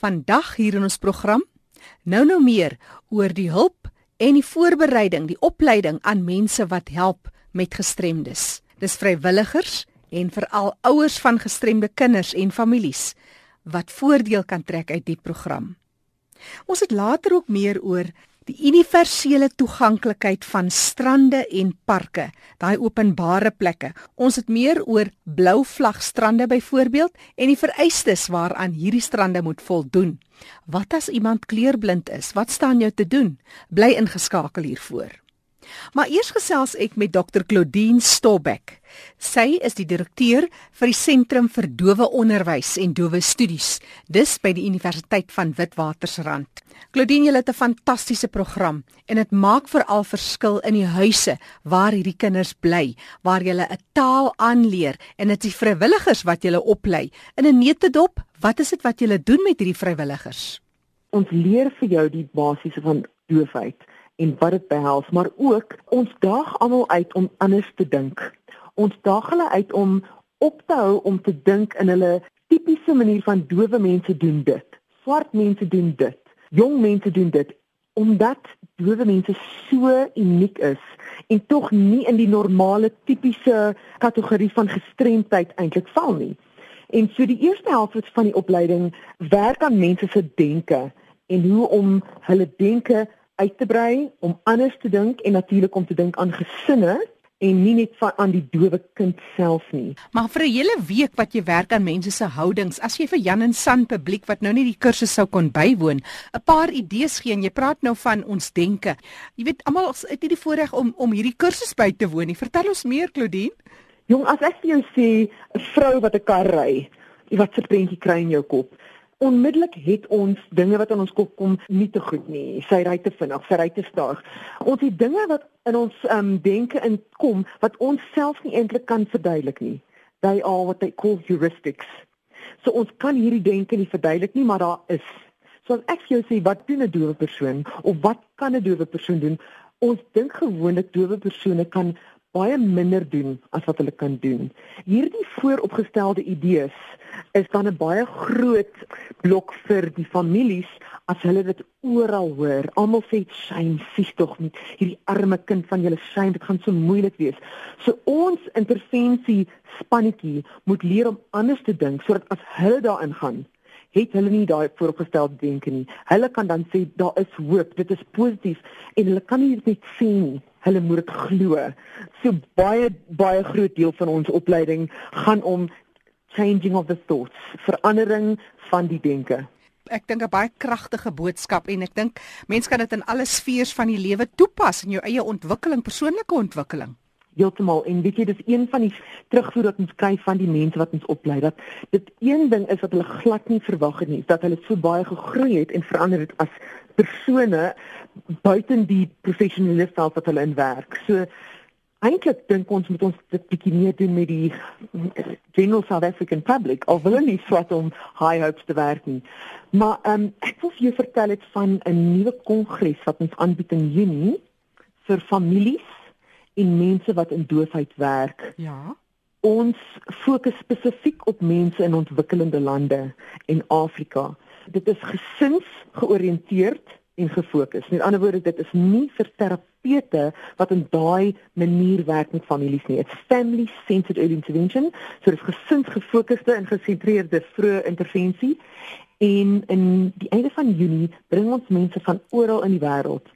Vandag hier in ons program nou nou meer oor die hulp en die voorbereiding, die opleiding aan mense wat help met gestremdes. Dis vrywilligers en veral ouers van gestremde kinders en families wat voordeel kan trek uit die program. Ons het later ook meer oor die universele toeganklikheid van strande en parke, daai openbare plekke. Ons het meer oor blou vlag strande byvoorbeeld en die vereistes waaraan hierdie strande moet voldoen. Wat as iemand kleurblind is? Wat staan jou te doen? Bly ingeskakel hiervoor. Maar eers gesels ek met Dr. Claudine Stobbeck. Sy is die direkteur vir die Sentrum vir Dowe Onderwys en Dowe Studies, dis by die Universiteit van Witwatersrand. Claudine, jy het 'n fantastiese program en dit maak veral verskil in die huise waar hierdie kinders bly, waar jy 'n taal aanleer en dit is vrywilligers wat jy oplei. In 'n netedop, wat is dit wat jy doen met hierdie vrywilligers? Ons leer vir jou die basiese van doofheid en wat dit behels, maar ook ons daag almal uit om anders te dink. Ons daag hulle uit om op te hou om te dink in hulle tipiese manier van dowe mense doen dit. Swart mense doen dit. Jong mense doen dit omdat dowe mense so uniek is en tog nie in die normale tipiese kategorie van gestremdheid eintlik val nie. En so die eerste helfte van die opleiding werk aan mense se denke en hoe om hulle denke uit te brei, om anders te dink en natuurlik om te dink aan gesinne en nie net van aan die dowe kind self nie. Maar vir 'n hele week wat jy werk aan mense se houdings, as jy vir Jan en San publiek wat nou nie die kursus sou kon bywoon, 'n paar idees gee en jy praat nou van ons denke. Jy weet almal het nie die voorreg om om hierdie kursus by te woon nie. Vertel ons meer, Claudine. Jong, as ek vir jou sê 'n vrou wat 'n kar ry, wat se prentjie kry in jou kop? Onmiddellik het ons dinge wat in ons kop kom nie te goed nie. Sy ry te vinnig, sy ry te stadig. Ons het dinge wat in ons um, denke inkom wat ons self nie eintlik kan verduidelik nie. They are what they call heuristics. So ons kan hierdie denke nie verduidelik nie, maar daar is. So as ek vir jou sê wat doen 'n dowe persoon of wat kan 'n dowe persoon doen? Ons dink gewoonlik dowe persone kan baie minder doen as wat hulle kan doen. Hierdie vooropgestelde idees is dan 'n baie groot blok vir die families as hulle dit oral hoor. Almal sê shame, sies tog nie hierdie arme kind van julle shame, dit gaan so moeilik wees. So ons intervensie spannetjie moet leer om anders te dink sodat as hulle daarin gaan het hulle nie daai vooropgestelde denke nie. Hulle kan dan sê daar is hoop, dit is positief en hulle kan nie net sien nie hulle moet dit glo. So baie baie groot deel van ons opleiding gaan om changing of the thoughts, verandering van die denke. Ek dink 'n baie kragtige boodskap en ek dink mense kan dit in alle sfere van die lewe toepas in jou eie ontwikkeling, persoonlike ontwikkeling. Heeltemal en weet jy dis een van die terugvoer wat ons kry van die mense wat ons oplei dat dit een ding is wat hulle glad nie verwag het nie dat hulle so baie gegroei het en verander het as persone buiten die professionele veld wat hulle in werk. So eintlik dink ons moet ons dit bietjie meer doen met die general South African public of hulle nie swat om high hopes te werk nie. Maar ehm um, ek wil vir jou vertel het van 'n nuwe kongres wat ons aanbied in Junie vir families en mense wat in doofheid werk. Ja. Ons fokus spesifiek op mense in ontwikkelende lande en Afrika. Dit is gesins georiënteerd en gefokus. Met ander woorde, dit is nie vir terapeute wat in daai manier werk met families nie. It's family centered early intervention, so dit is gesinsgefokusde en gesentreerde vroeë intervensie. En in die einde van Junie bring ons mense van oral in die wêreld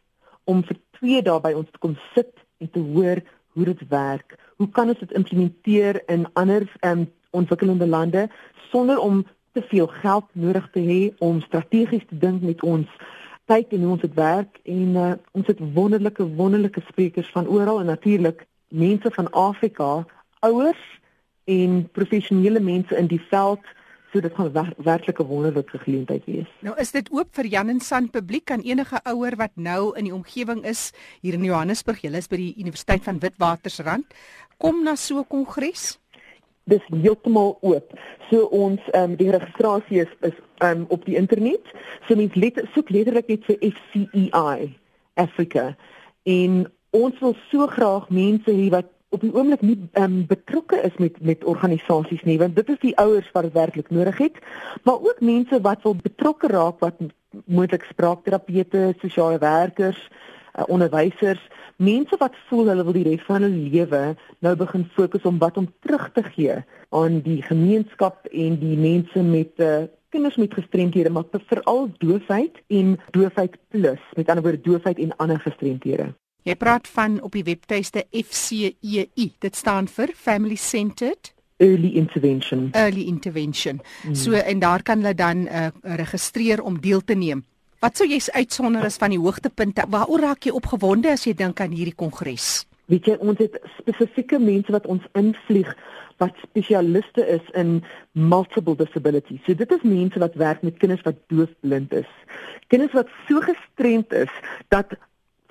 om vir 2 dae by ons te kom sit en te hoor hoe dit werk. Hoe kan ons dit implementeer in ander um, ontwikkelende lande sonder om te veel geld nodig te hê om strategies te dink met ons kyk en hoe ons dit werk en uh, ons het wonderlike wonderlike sprekers van oral en natuurlik mense van Afrika, ouers en professionele mense in die veld so dit gaan wer werklik 'n wonderlike geleentheid wees. Nou is dit oop vir Jan en San publiek aan enige ouer wat nou in die omgewing is hier in Johannesburg, jy is by die Universiteit van Witwatersrand, kom na so 'n kongres dis heeltemal oop. So ons ehm um, die registrasie is is ehm um, op die internet. So mens let, soek letterlik net vir FCEI Africa. En ons wil so graag mense hê wat op die oomblik nie um, betrokke is met met organisasies nie want dit is die ouers wat werklik nodig het maar ook mense wat wil betrokke raak wat moontlik spraakterapeute, sosiale werkers, uh, onderwysers, mense wat voel hulle wil die res van hulle lewe nou begin fokus om wat om terug te gee aan die gemeenskap en die mense met uh, kinders met gestremthede maar veral doofheid en doofheid plus met ander woorde doofheid en ander gestremthede. Jy praat van op die webtuiste FCEI. Dit staan vir Family Centered early intervention. Early intervention. Hmm. So en daar kan hulle dan uh, registreer om deel te neem. Wat sou jy uitsonder as van die hoogtepunte? Waaroor raak jy opgewonde as jy dink aan hierdie kongres? Weet jy ons het spesifieke mense wat ons invlieg wat spesialiste is in multiple disabilities. So dit is mense wat werk met kinders wat doofblind is. Kinders wat so gestremd is dat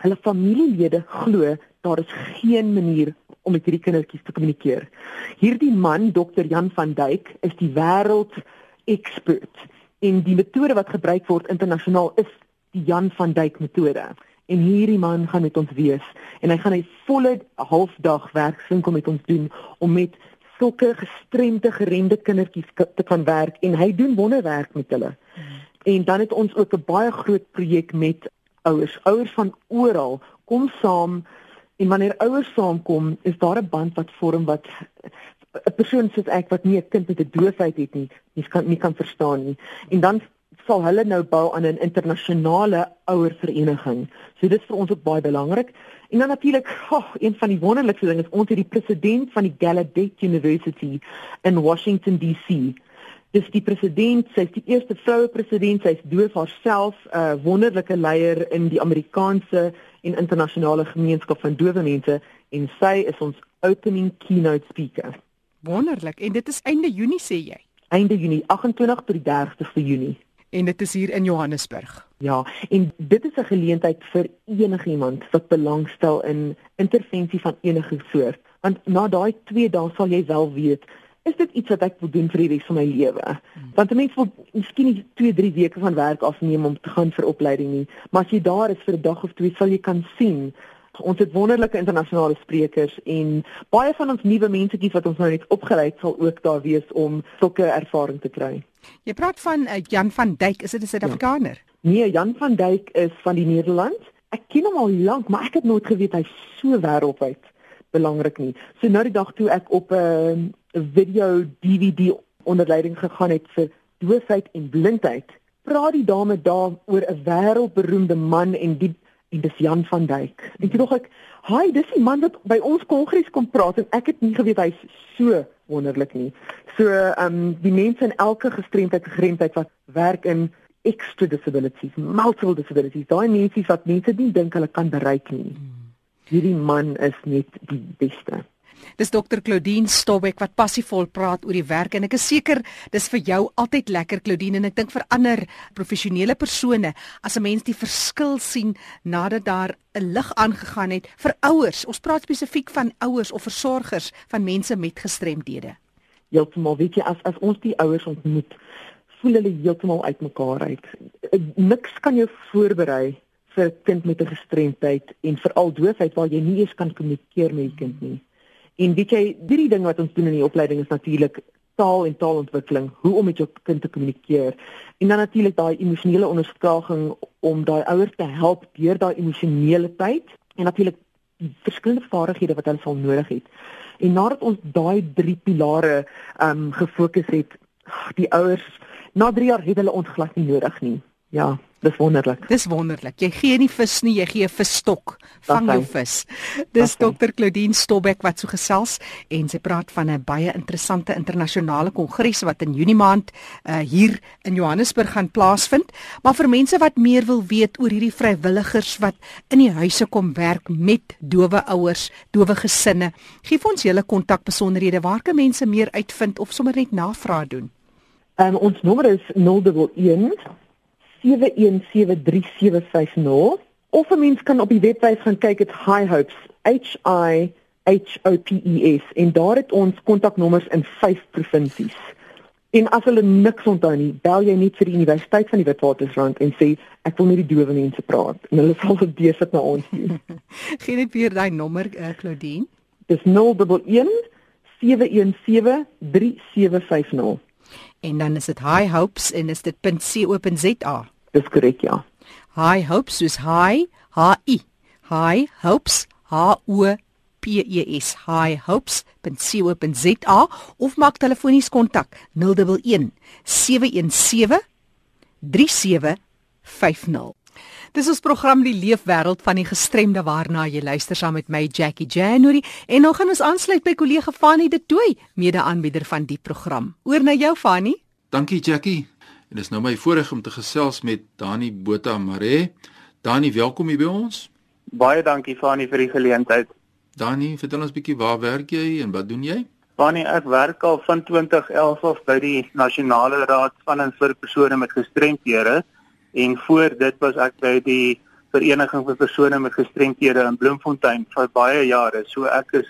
hulle familielede glo daar is geen manier om met hierdie kindertjies te kommunikeer. Hierdie man, Dr. Jan van Duyk, is die wêreld expert en die metode wat gebruik word internasionaal is die Jan van Duyk metode. En hierdie man gaan met ons wees en hy gaan 'n volle halfdag werkswinkel met ons doen om met sulke gestremde geremde kindertjies te kan werk en hy doen wonderwerk met hulle. En dan het ons ook 'n baie groot projek met ouers. Ouers van oral kom saam En wanneer ouers saamkom, is daar 'n band wat vorm wat 'n persoon soos ek wat nie 'n kind met 'n doofheid het nie, nie kan nie kan verstaan nie. En dan sal hulle nou bou aan 'n internasionale ouervereniging. So dit is vir ons ook baie belangrik. En dan natuurlik, oh, een van die wonderlikste dinge is ons het die president van die Gallaudet University in Washington DC dis die president, sy's die eerste vroue president, sy's doof haarself, 'n uh, wonderlike leier in die Amerikaanse en internasionale gemeenskap van dowe mense en sy is ons opening keynote speaker. Wonderlik. En dit is einde Junie sê jy? Einde Junie, 28 tot die 30ste Junie. En dit is hier in Johannesburg. Ja, en dit is 'n geleentheid vir enigiemand wat belangstel in intervensie van enige soort. Want na daai 2 dae sal jy wel weet is dit iets wat ek wil doen vir die res van my lewe. Want 'n mens wil miskien nie 2, 3 weke van werk afneem om te gaan vir opleiding nie, maar as jy daar is vir 'n dag of twee, sal jy kan sien ons het wonderlike internasionale sprekers en baie van ons nuwe mensetjies wat ons nou net opgelei het sal ook daar wees om sulke ervaring te kry. Jy praat van uh, Jan van Duyk, is dit 'n Suid-Afrikaner? Ja. Nee, Jan van Duyk is van die Nederland. Ek ken hom al lank, maar ek het nooit geweet hy's so wêreldwyd belangrik nie. So nou die dag toe ek op 'n uh, video DVD onderleiding gegaan het vir doofheid en blindheid. Praat die dame daar oor 'n wêreldberoemde man en die en dis Jan van Duyk. En toe dog ek, "Haai, dis die man wat by ons kongres kom praat en ek het nie geweet hy's so wonderlik nie." So, ehm um, die mense in elke gestremdheid, gestremdheid wat werk in extra disabilities, multiple disabilities, daai mense wat mense nie dink hulle kan bereik nie. Hmm. Hierdie man is net die beste. Dis Dr Claudine Stobek wat passievol praat oor die werk en ek is seker dis vir jou altyd lekker Claudine en ek dink vir ander professionele persone as 'n mens die verskil sien nadat daar 'n lig aangegaan het vir ouers. Ons praat spesifiek van ouers of versorgers van mense met gestremdhede. Heeltemal, weet jy as as ons die ouers ontmoet, voel hulle heeltemal uitmekaar uit. Niks kan jou voorberei vir 'n kind met 'n gestremdheid en veral doofheid waar jy nie eens kan kommunikeer met die kind nie. En weet jy, drie dinge wat ons doen in die opleiding is natuurlik taal en taalontwikkeling, hoe om met jou kind te kommunikeer. En dan natuurlik daai emosionele ondersteuning om daai ouers te help deur daai emosionele tyd en natuurlik verskillende vaardighede wat hulle sal nodig het. En nadat ons daai drie pilare ehm um, gefokus het, die ouers na 3 jaar het hulle ons glad nie nodig nie. Ja, dis wonderlik. Dis wonderlik. Jy gee nie vis nie, jy gee 'n visstok. Vang jou vis. Dis Dr. Claudine Stobek wat so gesels en sy praat van 'n baie interessante internasionale kongres wat in Junie maand uh, hier in Johannesburg gaan plaasvind. Maar vir mense wat meer wil weet oor hierdie vrywilligers wat in die huise kom werk met dowe ouers, dowe gesinne, gee vir ons julle kontakbesonderhede waar kan mense meer uitvind of sommer net navraag doen. Um, ons nommer is 011 07173750 of 'n mens kan op die webwerf gaan kyk dit High Hopes H I H O P E S en daar het ons kontaknommers in 5 provinsies. En as hulle niks onthou nie, bel jy net vir die Universiteit van die Witwatersrand en sê ek wil met die dowe mense praat en hulle sal dit deursit na ons toe. Gee net weer daai nommer uh, Claudine. Dis 011 717 3750. En dan is dit High Hopes en is dit .co.za. Dis korrek, ja. High Hopes soos High H I. High Hopes H O P E S. High Hopes.co.za of maak telefonies kontak 011 717 3750. Dis ons program die leefwêreld van die gestremde waarna jy luister saam met my Jackie January en nou gaan ons aansluit by kollega Fanny de Tooi, mede-aanbieder van die program. Oor na jou Fanny. Dankie Jackie. En dis nou my voorreg om te gesels met Dani Botha Mare. Dani, welkom hier by ons. Baie dankie Fanny vir die geleentheid. Dani, vertel ons bietjie waar werk jy en wat doen jy? Fanny, ek werk al van 2011 af by die Nasionale Raad van en vir persone met gestremthede en voor dit was ek by die vereniging vir persone met gestremthede in Bloemfontein vir baie jare. So ek is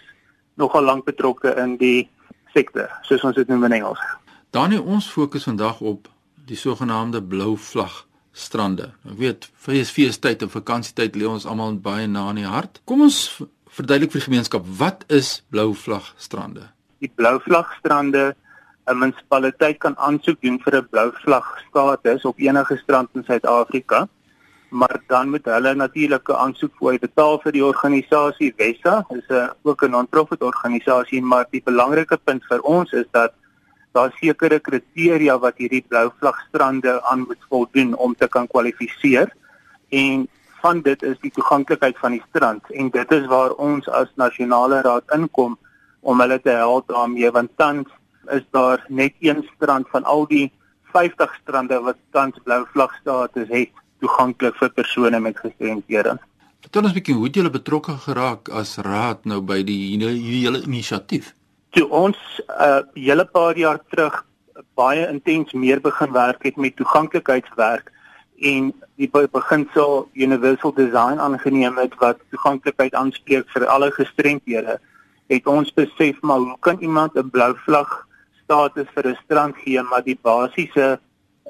nogal lank betrokke in die sektor, soos ons dit noem in Engels. Danie, ons fokus vandag op die sogenaamde blou vlag strande. Ek weet feesfeestyd en vakansietyd lê ons almal baie na in die hart. Kom ons verduidelik vir die gemeenskap wat is blou vlag strande? Die blou vlag strande 'n munisipaliteit kan aansoek doen vir 'n blou vlag status op enige strand in Suid-Afrika. Maar dan moet hulle natuurlik 'n aansoek voor betaal vir die organisasie Wessa. Dit is 'n ook 'n non-profit organisasie, maar die belangrike punt vir ons is dat daar sekere kriteria wat hierdie blou vlag strande aan moet voldoen om te kan kwalifiseer. En van dit is die toeganklikheid van die strand en dit is waar ons as nasionale raad inkom om hulle te help daarmee want tans is daar net een strand van al die 50 strande wat tans blou vlag status het toeganklik vir persone met gestremdhede. Vertel ons 'n bietjie hoe het julle betrokke geraak as raad nou by die hierdie hele inisiatief? Toe ons 'n uh, hele paar jaar terug baie intens meer begin werk het met toeganklikheidswerk en die beginsel universal design aangeneem het wat toeganklikheid aanspreek vir alle gestremdhede het ons besef maar hoe kan iemand 'n blou vlag status vir 'n strand gee, maar die basiese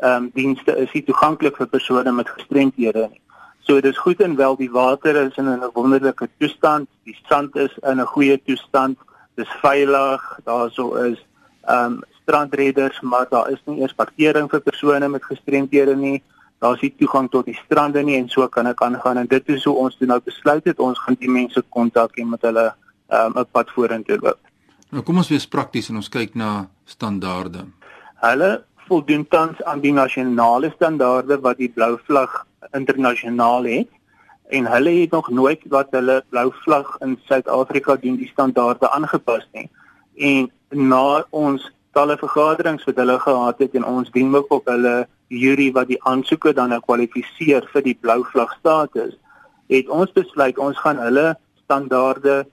ehm um, dienste is nie toeganklik vir persone met gestremthede nie. So dit is goed en wel die water is in 'n wonderlike toestand, die sand is in 'n goeie toestand, dis veilig, daarso is ehm um, strandredders, maar daar is nie eers parkering vir persone met gestremthede nie. Daar is nie toegang tot die strande nie en so kan ek aangaan en dit is hoe ons toe nou besluit het ons gaan die mense kontak en met hulle ehm um, 'n pad vorentoe loop. Nou kom ons wees prakties en ons kyk na standaarde. Hulle voldoen tans aan die nasionale standaarde wat die blou vlag internasionaal het en hulle het nog nooit wat hulle blou vlag in Suid-Afrika doen die standaarde aangepas nie. En na ons talle vergaderings wat hulle gehad het en ons dien ook op hulle jury wat die aansoeke dan nou kwalifiseer vir die blou vlag status, het ons besluit ons gaan hulle standaarde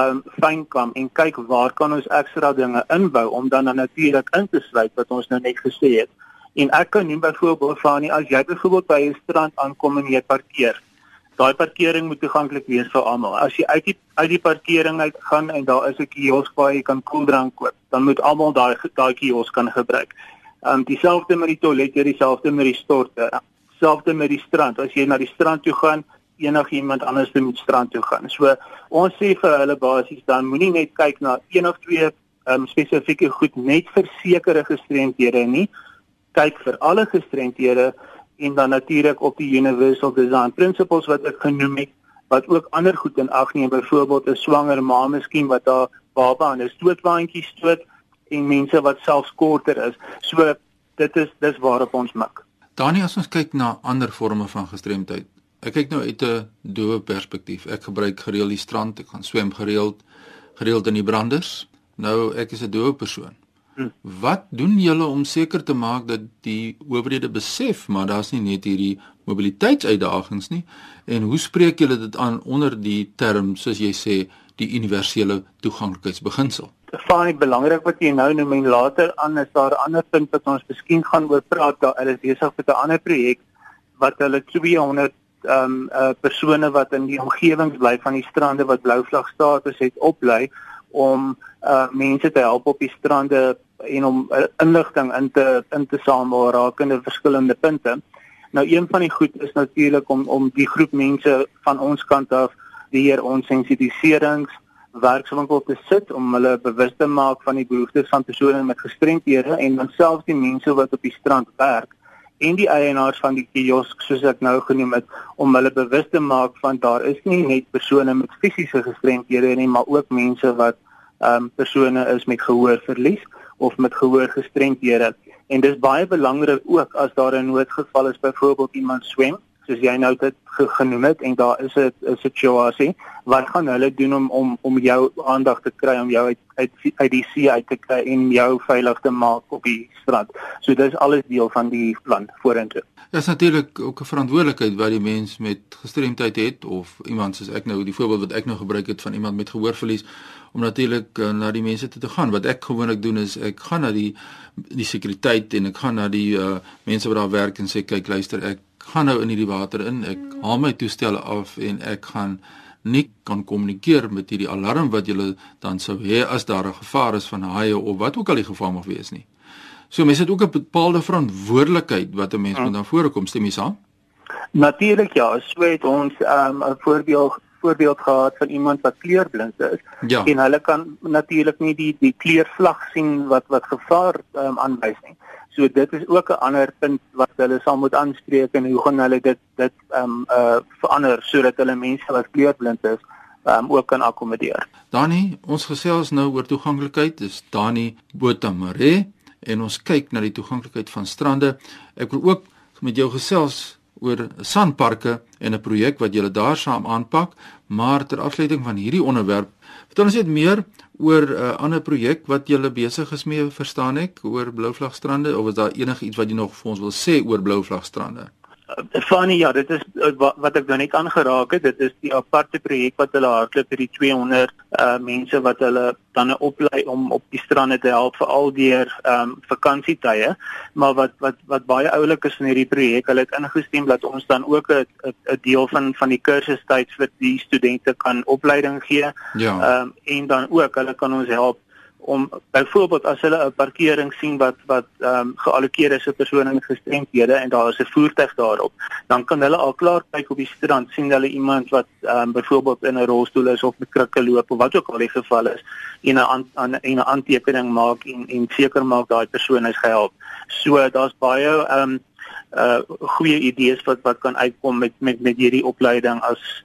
um fynkam en kyk waar kan ons ekstra dinge inbou om dan natuurlik in te sluit wat ons nou net gesê het. En ek kan noem byvoorbeeld van nie as jy byvoorbeeld by 'n strand aankom en jy parkeer. Daai parkering moet toeganklik wees vir almal. As jy uit die uit die parkering uit gaan en daar is 'n kiosk waar jy kan koeldrank koop, dan moet almal daai daai kiosk kan gebruik. Um dieselfde met die toilet, dieselfde met die storte, dieselfde met die strand. As jy na die strand toe gaan, enigiemand anders moet strand toe gaan. So ons sê vir hulle basies dan moenie net kyk na een of twee um, spesifieke goed net vir sekere gestremdhede nie. Kyk vir alle gestremdhede en dan natuurlik op die universal design principles wat ek genoem het wat ook ander goed in ag neem byvoorbeeld 'n swanger ma miskien wat haar baba aan 'n stootwaandjie stoot en mense wat selfs korter is. So dit is dis waarop ons mik. Danie as ons kyk na ander forme van gestremdheid, Ek kyk nou uit 'n doewe perspektief. Ek gebruik gereeld die strand, ek gaan swem gereeld, gereeld in die branders. Nou ek is 'n doewe persoon. Wat doen julle om seker te maak dat die owerhede besef maar daar's nie net hierdie mobiliteitsuitdagings nie en hoe spreek julle dit aan onder die term soos jy sê die universele toeganklikheidsbeginsel? Fyn belangrik wat jy nou noem en later aan is daar 'n ander punt wat ons miskien gaan oor praat daar is besig met 'n ander projek wat hulle 200 um uh persone wat in die omgewing bly van die strande wat blou vlag status het oplei om uh mense te help op die strande en om uh, inligting in te in te samel rakende verskillende punte. Nou een van die goed is natuurlik om om die groep mense van ons kant af deur ons sensitiserings werkswinkel te sit om hulle bewus te maak van die behoeftes van persone met gestremthede en dan selfs die mense wat op die strand werk en die eienaars van die kiosk soos ek nou genoem het om hulle bewus te maak van daar is nie net persone met fisiese gestremthede nie maar ook mense wat ehm um, persone is met gehoorverlies of met gehoorgestremthede en dis baie belangrik ook as daar 'n noodgeval is byvoorbeeld iemand swem soos jy nou dit genoem het en daar is 'n situasie wat gaan hulle doen om om om jou aandag te kry om jou uit uit uit die see uit te kry en jou veilig te maak op die strand. So dis alles deel van die plan vorentoe. Dit is natuurlik ook 'n verantwoordelikheid wat die mens met gestremdheid het of iemand soos ek nou die voorbeeld wat ek nou gebruik het van iemand met gehoorverlies om natuurlik uh, na die mense te, te gaan. Wat ek gewoonlik doen is ek gaan na die die sekuriteit en ek gaan na die uh, mense wat daar werk en sê kyk luister ek gaan nou in hierdie water in. Ek haal my toestelle af en ek gaan nie kan kommunikeer met hierdie alarm wat julle dan sou hê as daar 'n gevaar is van haie of wat ook al die geval mag wees nie. So mense het ook 'n bepaalde verantwoordelikheid wat 'n mens ja. moet dan voorkom, stem jy saam? Natuurlik ja, so het ons um, 'n um, voorbeeld voorbeeld gehad van iemand wat kleurblind is ja. en hulle kan natuurlik nie die die kleurvlag sien wat wat gevaar um, aanwys nie. So dit is ook 'n ander punt wat hulle sal moet aanspreek en hoe gaan hulle dit dit ehm um, uh verander sodat hulle mense wat kleurblind is ehm um, ook kan akkommodeer. Dani, ons gesels nou oor toeganklikheid. Dis Dani Botamare en ons kyk na die toeganklikheid van strande. Ek wil ook met jou gesels oor sandparke en 'n projek wat julle daar saam aanpak, maar ter afsluiting van hierdie onderwerp, vertel ons net meer oor 'n uh, ander projek wat jy besig is mee verstaan ek oor Blouvlagstrande of is daar enigiets wat jy nog vir ons wil sê oor Blouvlagstrande? Uh, Funny ja, dit is uh, wat ek nou net aangeraak het. Dit is die aparte projek wat hulle hardloop vir die 200 uh mense wat hulle dan oplei om op die strande te help vir al deur um vakansietye. Maar wat wat wat baie oulik is van hierdie projek, hulle het ingestem dat ons dan ook 'n 'n deel van van die kursustyd vir die studente kan opleiding gee. Ja. Um en dan ook hulle kan ons help om byvoorbeeld as hulle 'n parkering sien wat wat ehm um, geallokeer is vir persone met gestremthede en daar is 'n voertuig daarop, dan kan hulle al klaar kyk op die strand sien hulle iemand wat ehm um, byvoorbeeld in 'n rolstoel is of met krikke loop of wat ook al die geval is en 'n aan 'n aantekening maak en en seker maak daai persoon is gehelp. So daar's baie ehm um, uh goeie idees wat wat kan uitkom met met met hierdie opleiding as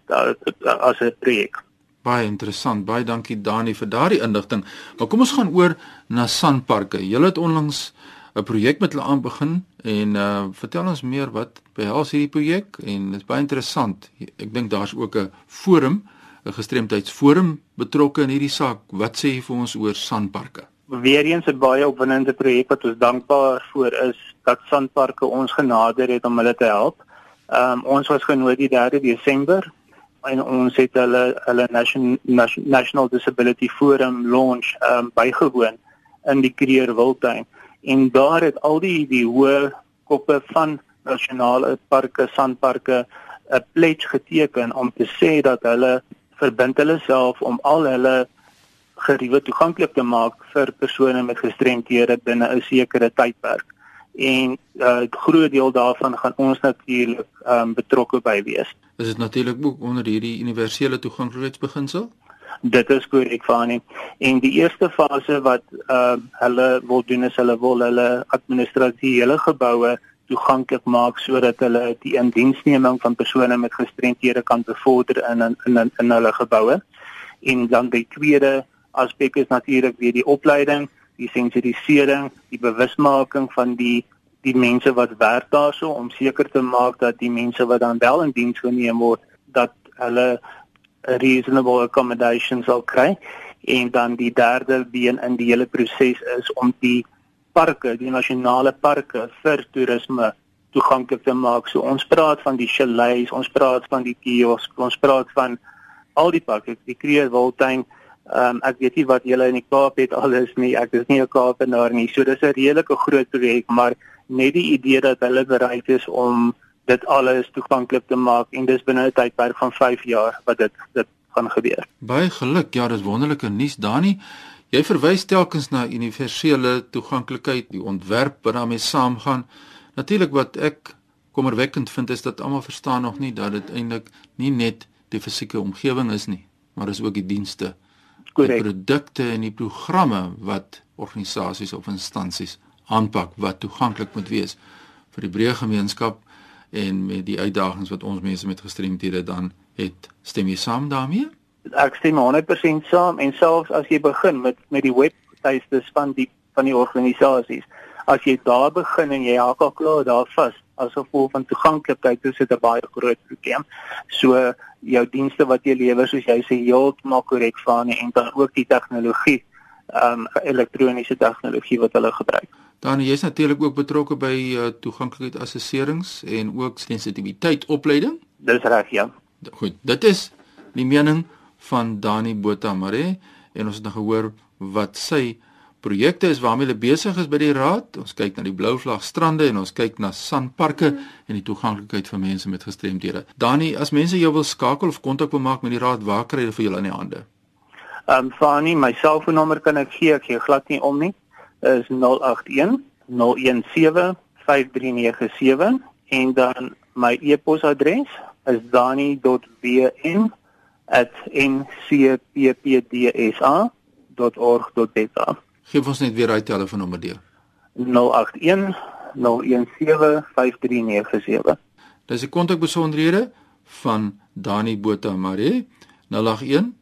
as 'n projek. Baie interessant. Baie dankie Dani vir daardie inligting. Maar kom ons gaan oor na Sanparke. Julle het onlangs 'n projek met hulle aanbegin en uh vertel ons meer wat behels hierdie projek en dit is baie interessant. Ek dink daar's ook 'n forum, 'n gestremdheidsforum betrokke in hierdie saak. Wat sê jy vir ons oor Sanparke? Weereens 'n baie opwindende projek wat ons dankbaar vir is dat Sanparke ons genader het om hulle te help. Um ons was genooi die 3 Desember en ons het hulle hulle National National Disability Forum launch um, bygewoon in die Creer Wildtuin. En daar het al die die hoë koppe van nasionale parke, sandparke 'n pledge geteken om te sê dat hulle verbind hulle self om al hulle geriewe toeganklik te maak vir persone met gestremthede binne 'n sekere tydperk en 'n uh, groot deel daarvan gaan ons natuurlik um, betrokke by wees. Is dit natuurlik ook onder hierdie universele toeganklikheidsbeginsel? Dit is korrek Fani. En die eerste fase wat uh hulle wil doen is hulle wil hulle administratiewe geboue toeganklik maak sodat hulle die indiensneming van persone met gestremthede kan bevorder in in in, in hulle geboue. En dan die tweede aspek is natuurlik weer die opleiding, die sensitisering, die bewusmaking van die die mense wat werk daarso om seker te maak dat die mense wat dan wel in diens geneem word dat hulle reasonable accommodation sal kry en dan die derde been in die hele proses is om die parke, die nasionale parke vir toerisme toeganklik te maak. So ons praat van die chalets, ons praat van die kiosk, ons praat van al die parke, die Creer Wildtuin. Ehm um, ek weet nie wat julle in die Kaap het alles nie. Ek is nie 'n Kaapenaar nie. So dis 'n redelike groot projek, maar net die idee dat hulle bereid is om dit alles toeganklik te maak en dis binne 'n tydperk van 5 jaar wat dit dit gaan gebeur. Baie geluk. Ja, dis wonderlike nuus, Dani. Jy verwys telkens na universele toeganklikheid, die ontwerp wat daarmee saamgaan. Natuurlik wat ek kommerwekkend vind is dat almal verstaan nog nie dat dit eintlik nie net die fisieke omgewing is nie, maar is ook die dienste Korrek. Die produkte en die programme wat organisasies of instansies aanpak wat toeganklik moet wees vir die breë gemeenskap en met die uitdagings wat ons mense met gestremthede dan het. Stem jy saam daarmee? Ek stem 100% saam en selfs as jy begin met met die webtuistes van die van die organisasies, as jy daar begin en jy haak al klaar daar vas as gevolg van toeganklikheid, dis dit 'n baie groot probleem. So jou dienste wat jy lewer soos jy sê heeltemal korrek van en dan ook die tegnologie, ehm um, elektroniese tegnologie wat hulle gebruik. Dan jy's natuurlik ook betrokke by uh, toeganklikheid assesserings en ook sensitiwiteit opleiding. Dis reg, ja. Goed, dit is die mening van Dani Botha Mare en ons het nou gehoor wat sy projekte is waarmee hulle besig is by die raad. Ons kyk na die Blou Vlag strande en ons kyk na sandparke en die toeganklikheid vir mense met gestremdhede. Dani, as mense jou wil skakel of kontak wil maak met die raad, waar kry hulle vir julle in die hande? Ehm um, Fani, my selfoonnommer kan ek gee, ek gee glad nie om nie. Is 081 017 5397 en dan my e-posadres is dani.bn@ncppdsa.org.za. Geef ons net weer daai telefoonnommer deur. 081 017 5397. Dis die kontakbesonderhede van Dani Botha Marie 081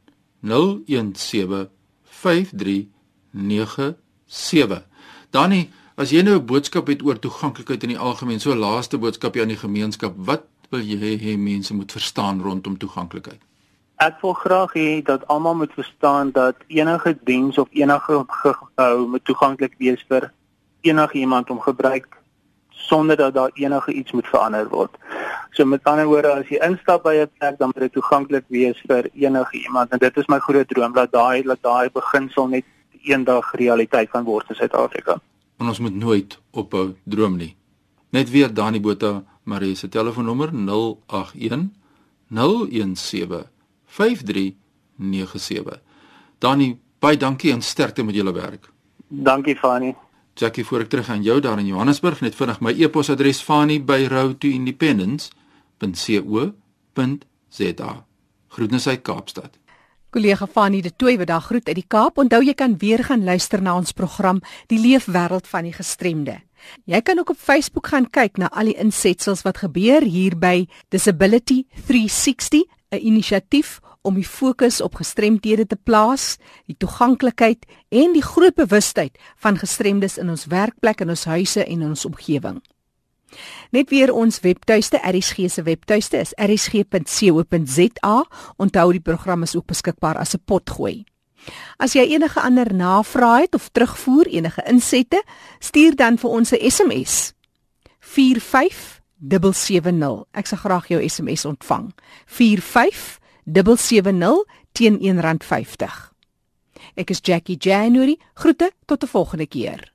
017 5397. Dani, as jy nou 'n boodskap het oor toeganklikheid in die algemeen, so 'n laaste boodskapie aan die gemeenskap, wat wil jy hê mense moet verstaan rondom toeganklikheid? Ek wil graag hê dat almal moet verstaan dat enige diens of enige gebou moet toeganklik wees vir enige iemand om gebruik sonder dat daar enige iets moet verander word. So met ander woorde, as jy instap by 'n plek, dan moet dit toeganklik wees vir enige iemand en dit is my groot droom dat daai dat daai beginsel net eendag realiteit kan word in Suid-Afrika. En ons moet nooit ophou droom nie. Net weer Dani Botha Marie se telefoonnommer 081 017 5397. Dani, baie dankie en sterkte met julle werk. Dankie Fani. Jackie, voor ek terug aan jou daar in Johannesburg, net vinnig my e-posadres fani@roadtoindependence.co.za. Groetnisse uit Kaapstad. Kollega Fani de Tooi wat daar groet uit die Kaap. Onthou jy kan weer gaan luister na ons program Die Leefwêreld van die Gestremde. Jy kan ook op Facebook gaan kyk na al die insetsels wat gebeur hier by Disability 360, 'n inisiatief om die fokus op gestremdhede te plaas, die toeganklikheid en die groot bewustheid van gestremdes in ons werkplek en ons huise en in ons omgewing. Net weer ons webtuiste, RSG se webtuiste is rsg.co.za. Onthou die program is ook beskikbaar as 'n potgooi. As jy enige ander navrae het of terugvoer enige insette, stuur dan vir ons 'n SMS. 45770. Ek sal graag jou SMS ontvang. 45770 teen R1.50. Ek is Jackie January. Groete tot 'n volgende keer.